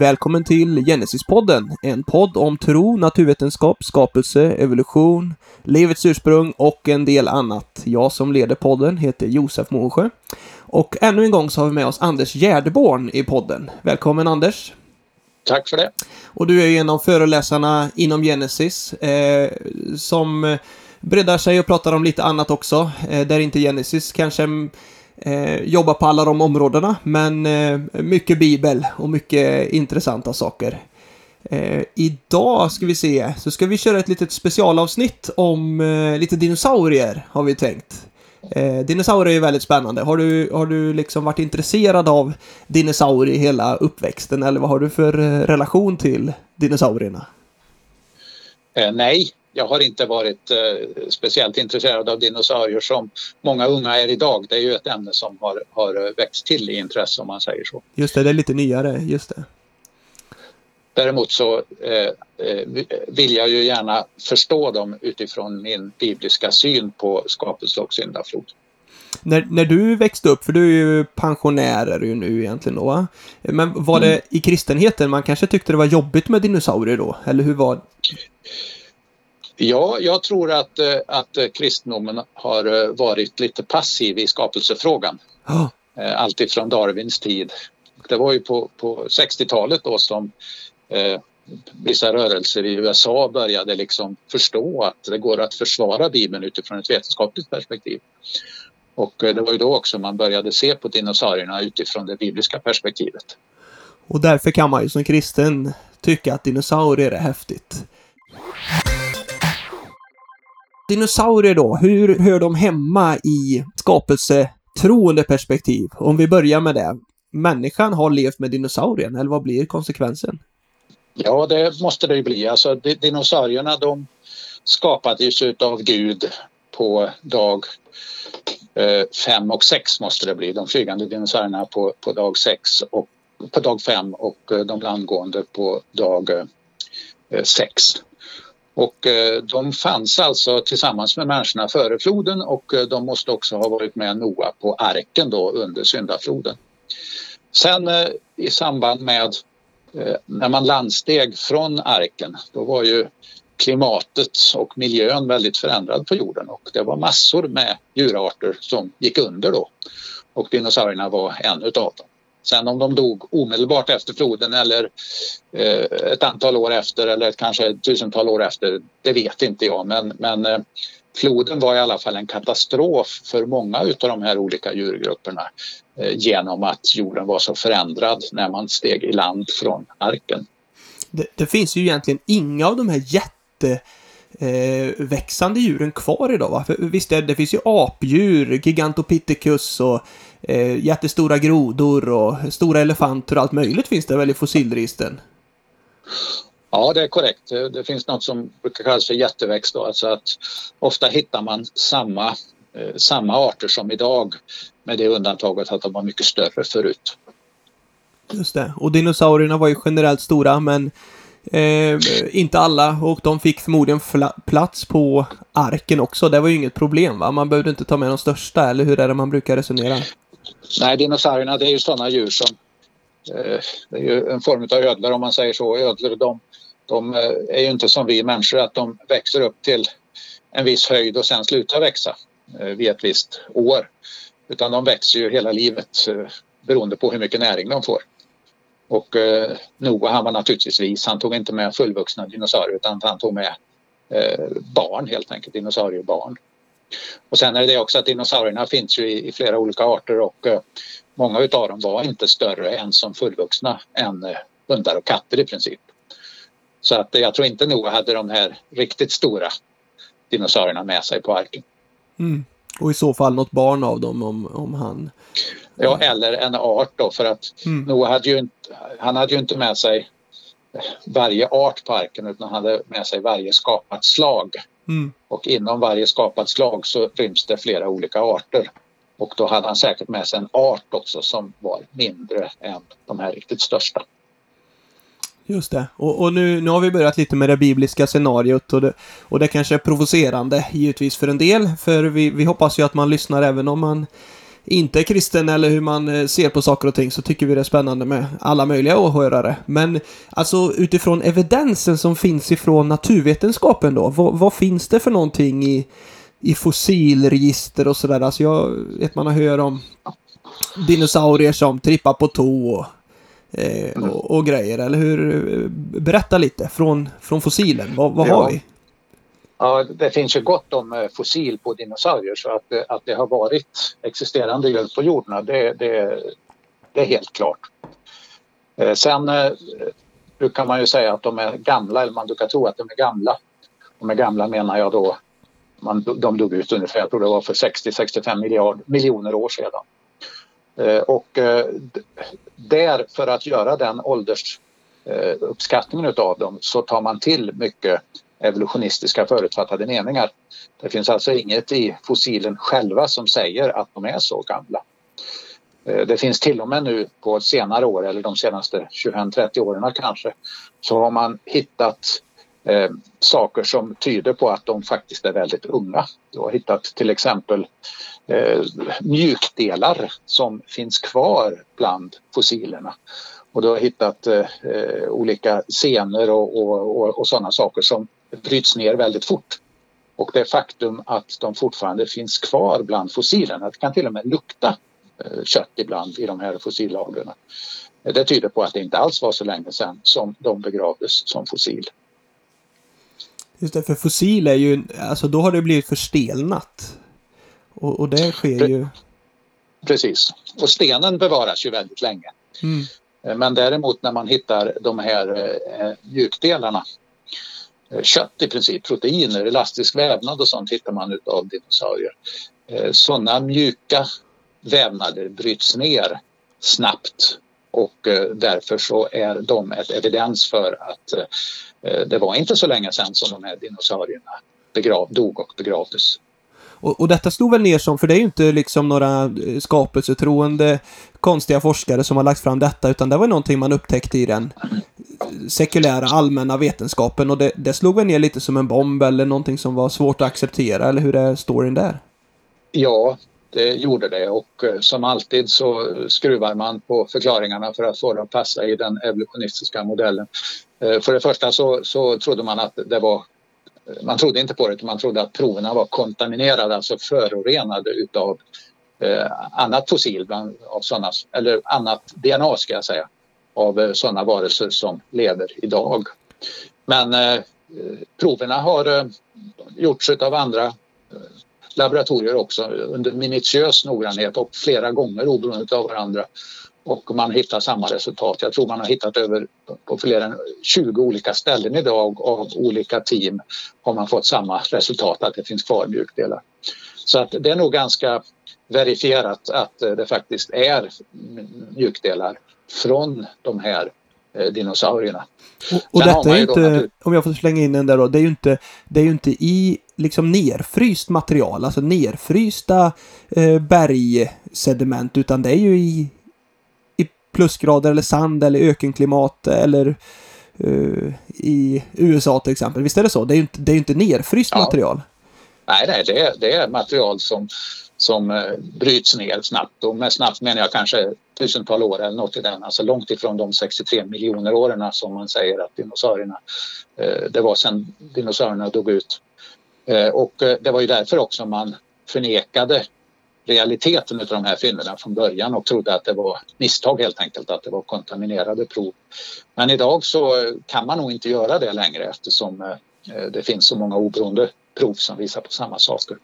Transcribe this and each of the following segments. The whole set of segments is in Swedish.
välkommen till Genesis-podden. En podd om tro, naturvetenskap, skapelse, evolution, livets ursprung och en del annat. Jag som leder podden heter Josef Måsjö. Och ännu en gång så har vi med oss Anders Gärdeborn i podden. Välkommen Anders! Tack för det! Och du är en av föreläsarna inom Genesis eh, som breddar sig och pratar om lite annat också, eh, där inte Genesis kanske eh, jobba på alla de områdena, men eh, mycket bibel och mycket intressanta saker. Eh, idag ska vi se, så ska vi köra ett litet specialavsnitt om eh, lite dinosaurier, har vi tänkt. Eh, dinosaurier är väldigt spännande. Har du, har du liksom varit intresserad av dinosaurier hela uppväxten, eller vad har du för eh, relation till dinosaurierna? Eh, nej, jag har inte varit eh, speciellt intresserad av dinosaurier som många unga är idag. Det är ju ett ämne som har, har växt till i intresse om man säger så. Just det, det är lite nyare, just det. Däremot så eh, eh, vill jag ju gärna förstå dem utifrån min bibliska syn på skapelse och syndaflod. När, när du växte upp, för du är ju pensionär är ju nu egentligen då, va? men var det mm. i kristenheten man kanske tyckte det var jobbigt med dinosaurier då? Eller hur var Ja, jag tror att, eh, att kristendomen har eh, varit lite passiv i skapelsefrågan. Oh. Alltifrån Darwins tid. Det var ju på, på 60-talet då som eh, vissa rörelser i USA började liksom förstå att det går att försvara Bibeln utifrån ett vetenskapligt perspektiv. Och det var ju då också man började se på dinosaurierna utifrån det bibliska perspektivet. Och därför kan man ju som kristen tycka att dinosaurier är häftigt. Dinosaurier då, hur hör de hemma i skapelsetroende perspektiv? Om vi börjar med det. Människan har levt med dinosaurien, eller vad blir konsekvensen? Ja, det måste det ju bli. Alltså, dinosaurierna de skapades av Gud på dag eh, fem och sex måste det bli. De flygande dinosaurierna på, på dag sex och på dag fem och eh, de landgående på dag eh, sex. Och eh, de fanns alltså tillsammans med människorna före floden och eh, de måste också ha varit med Noa på arken då under syndafloden. Sen eh, i samband med när man landsteg från arken då var ju klimatet och miljön väldigt förändrad på jorden och det var massor med djurarter som gick under då och dinosaurierna var en utav dem. Sen om de dog omedelbart efter floden eller eh, ett antal år efter eller kanske ett tusental år efter, det vet inte jag. Men, men eh, floden var i alla fall en katastrof för många av de här olika djurgrupperna eh, genom att jorden var så förändrad när man steg i land från arken. Det, det finns ju egentligen inga av de här jätte eh, växande djuren kvar idag va? För visst, det, det finns ju apdjur, Gigantopithecus och eh, jättestora grodor och stora elefanter och allt möjligt finns det väl i fossilregistren? Ja, det är korrekt. Det finns något som brukar kallas för jätteväxt. Då, alltså att ofta hittar man samma, eh, samma arter som idag med det undantaget att de var mycket större förut. Just det. Och dinosaurierna var ju generellt stora men Eh, inte alla och de fick förmodligen plats på arken också. Det var ju inget problem va? Man behövde inte ta med de största eller hur är det man brukar resonera? Nej, dinosaurierna det är ju sådana djur som eh, det är ju en form av ödlor om man säger så. Ödlor de, de eh, är ju inte som vi människor att de växer upp till en viss höjd och sen slutar växa eh, vid ett visst år. Utan de växer ju hela livet eh, beroende på hur mycket näring de får. Och eh, Noah han var naturligtvis vis. Han tog inte med fullvuxna dinosaurier utan han tog med eh, barn helt enkelt, dinosauriebarn. Och sen är det också att dinosaurierna finns ju i, i flera olika arter och eh, många utav dem var inte större än som fullvuxna än eh, hundar och katter i princip. Så att jag tror inte Noah hade de här riktigt stora dinosaurierna med sig på arken. Mm. Och i så fall något barn av dem om, om han... Ja, eller en art då för att mm. Noah hade ju inte, han hade ju inte med sig varje art på arken utan han hade med sig varje skapat slag. Mm. Och inom varje skapat slag så ryms det flera olika arter. Och då hade han säkert med sig en art också som var mindre än de här riktigt största. Just det. Och, och, nu, nu har vi börjat lite med det bibliska scenariot och det, och det kanske är provocerande givetvis för en del. För vi, vi hoppas ju att man lyssnar även om man inte är kristen eller hur man eh, ser på saker och ting så tycker vi det är spännande med alla möjliga åhörare. Men alltså utifrån evidensen som finns ifrån naturvetenskapen då, vad, vad finns det för någonting i, i fossilregister och sådär? Alltså jag vet man har hört om dinosaurier som trippar på tå och, eh, och, och, grejer, eller hur? Berätta lite från, från fossilen, vad, vad ja. har vi? Ja, det finns ju gott om eh, fossil på dinosaurier så att, eh, att det har varit existerande djur på jorden, det, det, det är helt klart. Eh, sen brukar man ju säga att de är gamla, eller man brukar tro att de är gamla. Och med gamla menar jag då, man, de dog ut ungefär, jag tror det var för 60-65 miljoner år sedan. Och där, för att göra den åldersuppskattningen av dem, så tar man till mycket evolutionistiska förutfattade meningar. Det finns alltså inget i fossilen själva som säger att de är så gamla. Eh, det finns till och med nu på senare år, eller de senaste 25-30 åren kanske, så har man hittat eh, saker som tyder på att de faktiskt är väldigt unga. Du har hittat till exempel eh, mjukdelar som finns kvar bland fossilerna. Och du har hittat eh, olika senor och, och, och, och sådana saker som bryts ner väldigt fort. Och det faktum att de fortfarande finns kvar bland fossilerna, det kan till och med lukta eh, kött ibland i de här fossillagren. Det tyder på att det inte alls var så länge sedan som de begravdes som fossil. Just det, för fossil är ju, alltså då har det blivit förstelnat. Och, och det sker ju... Precis. Och stenen bevaras ju väldigt länge. Mm. Eh, men däremot när man hittar de här eh, mjukdelarna Eh, kött i princip, proteiner, elastisk vävnad och sånt hittar man utav dinosaurier. Eh, sådana mjuka vävnader bryts ner snabbt och eh, därför så är de ett evidens för att det var inte så länge sedan som de här dinosaurierna begrav, dog och begravdes. Och, och detta stod väl ner som, för det är ju inte liksom några eh, skapelsetroende konstiga forskare som har lagt fram detta, utan det var någonting man upptäckte i den sekulära allmänna vetenskapen och det, det slog väl ner lite som en bomb eller någonting som var svårt att acceptera, eller hur är storyn där? Ja, det gjorde det och eh, som alltid så skruvar man på förklaringarna för att få dem att passa i den evolutionistiska modellen. Eh, för det första så, så trodde man att det var man trodde inte på det, man trodde att proverna var kontaminerade, alltså förorenade utav eh, annat fossil, bland, av såna, eller annat DNA ska jag säga, av eh, sådana varelser som lever idag. Men eh, proverna har eh, gjorts av andra eh, laboratorier också under minutiös noggrannhet och flera gånger oberoende av varandra och man hittar samma resultat. Jag tror man har hittat över på fler än 20 olika ställen idag av olika team har man fått samma resultat att det finns kvar mjukdelar. Så att det är nog ganska verifierat att det faktiskt är mjukdelar från de här dinosaurierna. Och, och detta är inte, om jag får slänga in den där då, det är ju inte, det är ju inte i liksom nerfryst material, alltså nerfrysta eh, bergsediment, utan det är ju i, plusgrader eller sand eller ökenklimat eller uh, i USA till exempel. Visst är det så? Det är ju inte, det är inte nerfryst ja. material. Nej, nej det, är, det är material som, som eh, bryts ner snabbt och med snabbt menar jag kanske tusental år eller något i den, alltså långt ifrån de 63 miljoner åren alltså, som man säger att dinosaurierna, eh, det var sedan dinosaurierna dog ut. Eh, och det var ju därför också man förnekade realiteten av de här fynden från början och trodde att det var misstag helt enkelt, att det var kontaminerade prov. Men idag så kan man nog inte göra det längre eftersom det finns så många oberoende prov som visar på samma saker.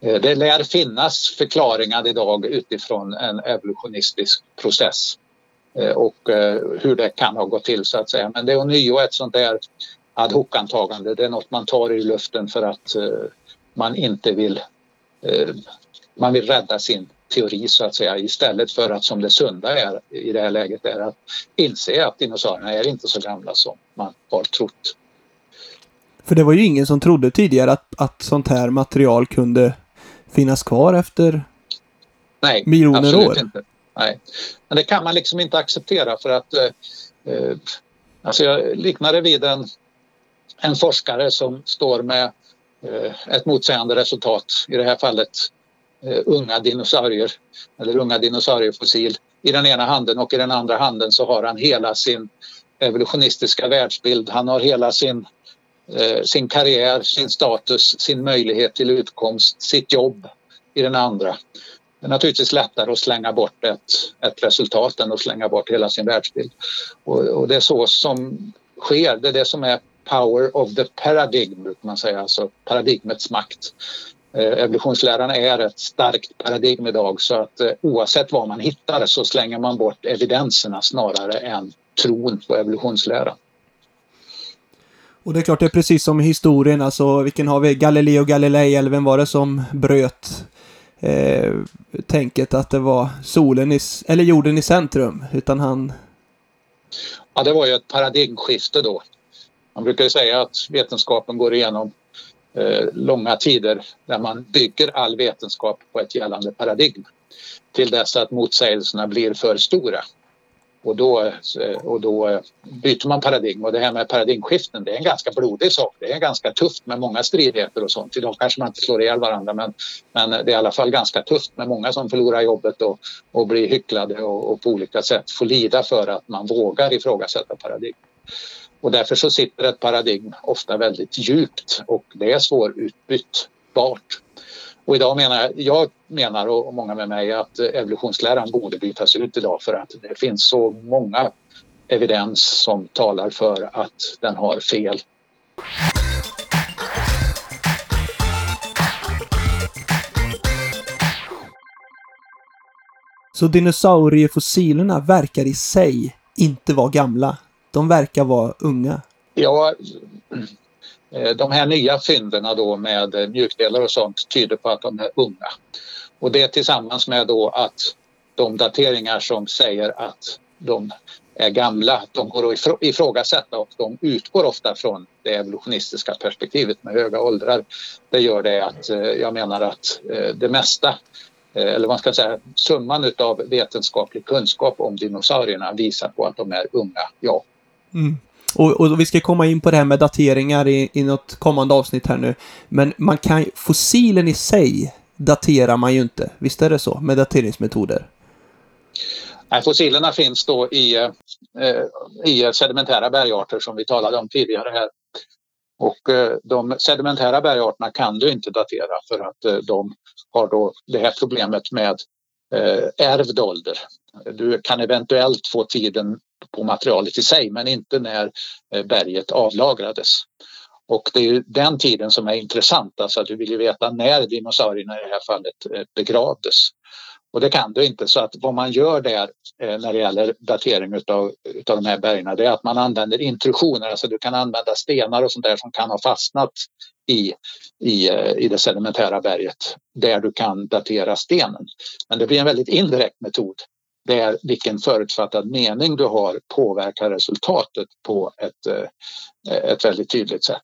Eh, det lär finnas förklaringar idag utifrån en evolutionistisk process eh, och eh, hur det kan ha gått till så att säga. Men det är ånyo ett sånt där ad hoc-antagande. Det är något man tar i luften för att man inte vill man vill rädda sin teori så att säga istället för att som det sunda är i det här läget är att inse att dinosaurierna är inte så gamla som man har trott. För det var ju ingen som trodde tidigare att, att sånt här material kunde finnas kvar efter Nej, miljoner år. Inte. Nej, men det kan man liksom inte acceptera för att eh, eh, alltså jag liknar det vid en, en forskare som står med eh, ett motsägande resultat. I det här fallet eh, unga dinosaurier eller unga dinosauriefossil i den ena handen och i den andra handen så har han hela sin evolutionistiska världsbild. Han har hela sin, Eh, sin karriär, sin status, sin möjlighet till utkomst, sitt jobb i den andra. Det är naturligtvis lättare att slänga bort ett, ett resultat än att slänga bort hela sin världsbild. Och, och det är så som sker. Det är det som är power of the paradigm, brukar man säga, alltså paradigmets makt. Eh, evolutionsläran är ett starkt paradigm idag så att eh, oavsett vad man hittar så slänger man bort evidenserna snarare än tron på evolutionsläran. Och det är klart, det är precis som i historien, alltså vilken har vi? Galileo Galilei, eller vem var det som bröt eh, tänket att det var solen i, eller jorden i centrum, utan han... Ja, det var ju ett paradigmskifte då. Man brukar säga att vetenskapen går igenom eh, långa tider där man bygger all vetenskap på ett gällande paradigm till dess att motsägelserna blir för stora. Och då, eh, och då eh, byter man paradigm och det här med paradigmskiften det är en ganska blodig sak. Det är ganska tufft med många stridigheter och sånt. Idag kanske man inte slår ihjäl varandra men, men det är i alla fall ganska tufft med många som förlorar jobbet och, och blir hycklade och, och på olika sätt får lida för att man vågar ifrågasätta paradigm. Och därför så sitter ett paradigm ofta väldigt djupt och det är svårutbytbart. Och idag menar jag, menar och många med mig att evolutionsläran borde bytas ut idag för att det finns så många evidens som talar för att den har fel. Så dinosauriefossilerna verkar i sig inte vara gamla? De verkar vara unga. Ja, Eh, de här nya fynden då med eh, mjukdelar och sånt tyder på att de är unga. Och det tillsammans med då att de dateringar som säger att de är gamla, de går att ifrågasätta och de utgår ofta från det evolutionistiska perspektivet med höga åldrar. Det gör det att eh, jag menar att det mesta eller man ska säga summan av vetenskaplig kunskap om dinosaurierna visar på att de är unga, ja. Mm. Och, och, vi ska komma in på det här med dateringar i, i något kommande avsnitt här nu. Men man kan fossilen i sig daterar man ju inte. Visst är det så med dateringsmetoder? Nej, fossilerna finns då i, eh, i sedimentära bergarter som vi talade om tidigare här. Och eh, de sedimentära bergarterna kan du inte datera för att eh, de har då det här problemet med eh, ärvd ålder. Du kan eventuellt få tiden på materialet i sig men inte när eh, berget avlagrades. Och det är den tiden som är intressant, alltså att du vill ju veta när dinosaurierna i det här fallet eh, begravdes. Och det kan du inte så att vad man gör där eh, när det gäller datering utav, utav de här bergen det är att man använder intrusioner, alltså du kan använda stenar och sånt där som kan ha fastnat i, i, i det sedimentära berget där du kan datera stenen. Men det blir en väldigt indirekt metod där vilken förutfattad mening du har påverkar resultatet på ett, eh, ett väldigt tydligt sätt.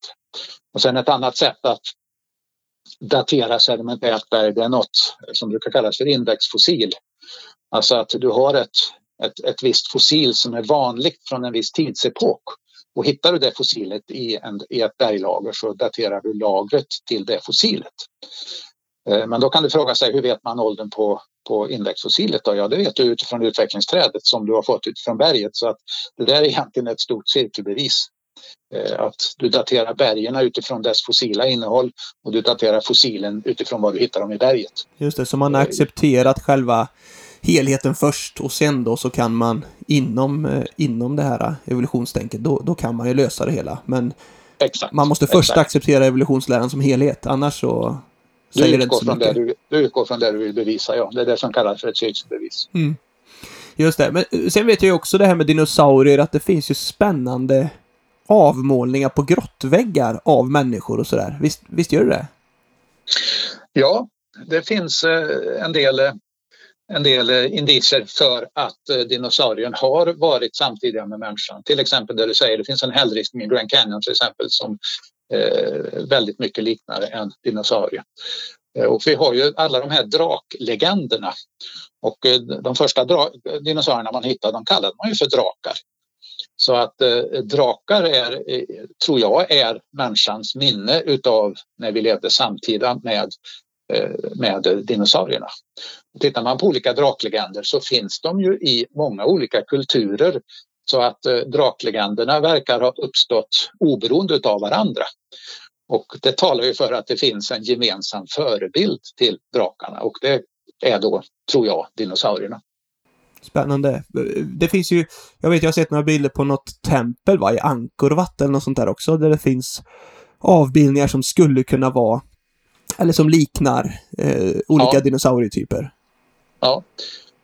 Och sen ett annat sätt att datera sedimentärt berg det är något som brukar kallas för indexfossil. Alltså att du har ett, ett, ett visst fossil som är vanligt från en viss tidsepok och hittar du det fossilet i, en, i ett berglager så daterar du lagret till det fossilet. Eh, men då kan du fråga sig hur vet man åldern på, på indexfossilet? Då? Ja, det vet du utifrån utvecklingsträdet som du har fått utifrån berget. Så att det där är egentligen ett stort cirkelbevis. Eh, att du daterar bergen utifrån dess fossila innehåll och du daterar fossilen utifrån vad du hittar dem i berget. Just det, så man har accepterat själva helheten först och sen då så kan man inom, eh, inom det här evolutionstänket, då, då kan man ju lösa det hela. Men Exakt, man måste först exakt. acceptera evolutionsläran som helhet, annars så du utgår, från det du, du utgår från det du vill bevisa, ja. Det är det som kallas för ett cirkelbevis. Mm. Just det. Men eh, sen vet jag ju också det här med dinosaurier, att det finns ju spännande avmålningar på grottväggar av människor och sådär. Visst, visst gör det det? Ja, det finns eh, en del, en del indicier för att dinosaurien har varit samtidiga med människan. Till exempel det du säger, det finns en hällristning i Grand Canyon till exempel som eh, Eh, väldigt mycket liknande en dinosaurie. Eh, och vi har ju alla de här draklegenderna. Och eh, de första dinosaurierna man hittade de kallade man ju för drakar. Så att eh, drakar är, eh, tror jag är människans minne utav när vi levde samtida med eh, med dinosaurierna. Tittar man på olika draklegender så finns de ju i många olika kulturer så att eh, draklegenderna verkar ha uppstått oberoende av varandra. Och det talar ju för att det finns en gemensam förebild till drakarna och det är då, tror jag, dinosaurierna. Spännande. Det finns ju, jag vet jag har sett några bilder på något tempel va, i Angkor eller något sånt där också, där det finns avbildningar som skulle kunna vara, eller som liknar eh, olika ja. dinosaurietyper. Ja,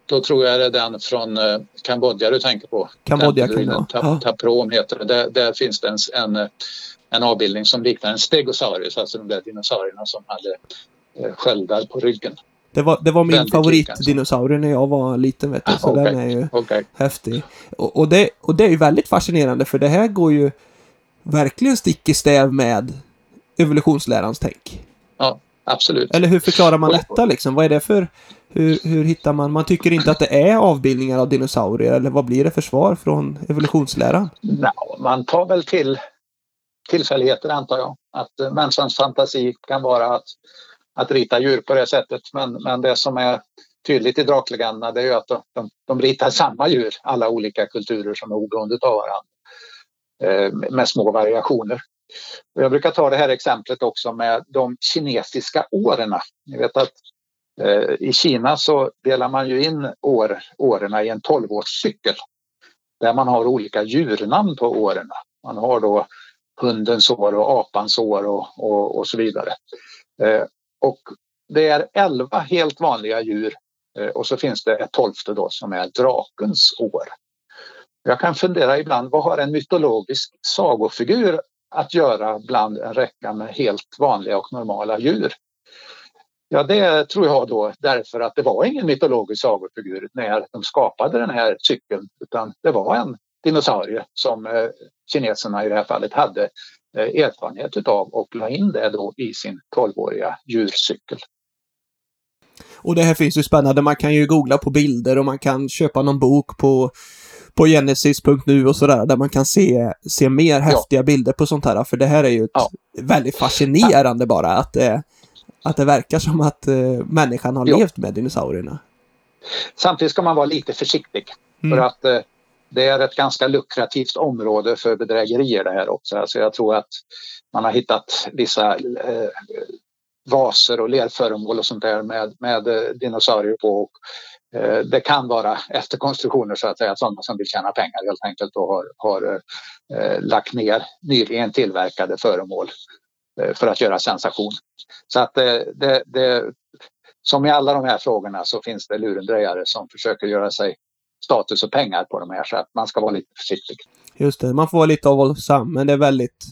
då tror jag det är den från eh, Kambodja du tänker på. Kambodja kan det vara. Taprom heter det. Där, där finns det en, en, en avbildning som liknar en stegosaurus, alltså de där dinosaurierna som hade eh, sköldar på ryggen. Det var, det var min favoritdinosaurie när jag var liten vet du. Så okay. den är ju okay. häftig. Och, och, det, och det är ju väldigt fascinerande för det här går ju verkligen stick i stäv med evolutionslärans tänk. Ja, absolut. Eller hur förklarar man detta liksom? Vad är det för... Hur, hur hittar man... Man tycker inte att det är avbildningar av dinosaurier eller vad blir det för svar från evolutionsläran? No, man tar väl till tillfälligheter antar jag. Att människans fantasi kan vara att att rita djur på det sättet. Men, men det som är tydligt i draklegenderna det är ju att de, de, de ritar samma djur, alla olika kulturer som är oberoende av varandra. Eh, med små variationer. Jag brukar ta det här exemplet också med de kinesiska åren. Ni vet att eh, i Kina så delar man ju in år, åren i en tolvårscykel Där man har olika djurnamn på åren. Man har då hundens år och apans år och, och, och så vidare. Eh, och det är elva helt vanliga djur eh, och så finns det ett tolfte då som är drakens år. Jag kan fundera ibland, vad har en mytologisk sagofigur att göra bland en räcka med helt vanliga och normala djur? Ja, det tror jag då därför att det var ingen mytologisk sagofigur när de skapade den här cykeln, utan det var en dinosaurie som eh, kineserna i det här fallet hade Eh, erfarenhet utav och la in det då i sin 12-åriga djurcykel. Och det här finns ju spännande. Man kan ju googla på bilder och man kan köpa någon bok på, på genesis.nu och sådär där man kan se, se mer häftiga ja. bilder på sånt här. För det här är ju ja. väldigt fascinerande bara att det, att det verkar som att uh, människan har levt med dinosaurierna. Samtidigt ska man vara lite försiktig. Mm. För att uh, det är ett ganska lukrativt område för bedrägerier det här också. Alltså jag tror att man har hittat vissa eh, vaser och lerföremål och sånt där med, med eh, dinosaurier på. Och, eh, Eh, det kan vara efterkonstruktioner så att säga, sådana som vill tjäna pengar helt enkelt och har, har eh, lagt ner nyligen tillverkade föremål eh, för att göra sensation. Så att eh, det, det, som i alla de här frågorna så finns det lurendrejare som försöker göra sig status och pengar på de här så att man ska vara lite försiktig. Just det, man får vara lite avhållsam men det är väldigt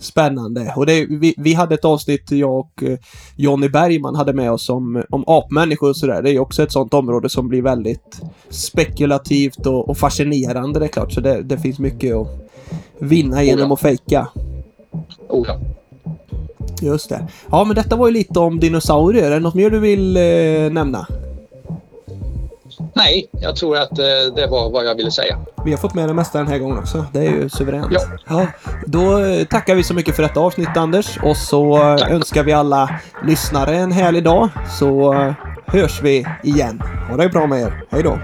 spännande. Och det, vi, vi hade ett avsnitt, jag och eh, Jonny Bergman hade med oss om, om apmänniskor och sådär. Det är också ett sånt område som blir väldigt spekulativt och, och fascinerande det är klart. Så det, det finns mycket att vinna genom oh ja. att fejka. Oh ja. Just det. Ja, men detta var ju lite om dinosaurier. Är det något mer du vill eh, nämna? Nej, jag tror att eh, det var vad jag ville säga. Vi har fått med det mesta den här gången också. Det är ju suveränt. Ja. ja. Då eh, tackar vi så mycket för detta avsnitt Anders och så eh, Tack. önskar vi alla lyssnare en härlig dag så hörs vi igen. Ha det bra med er. Hej då!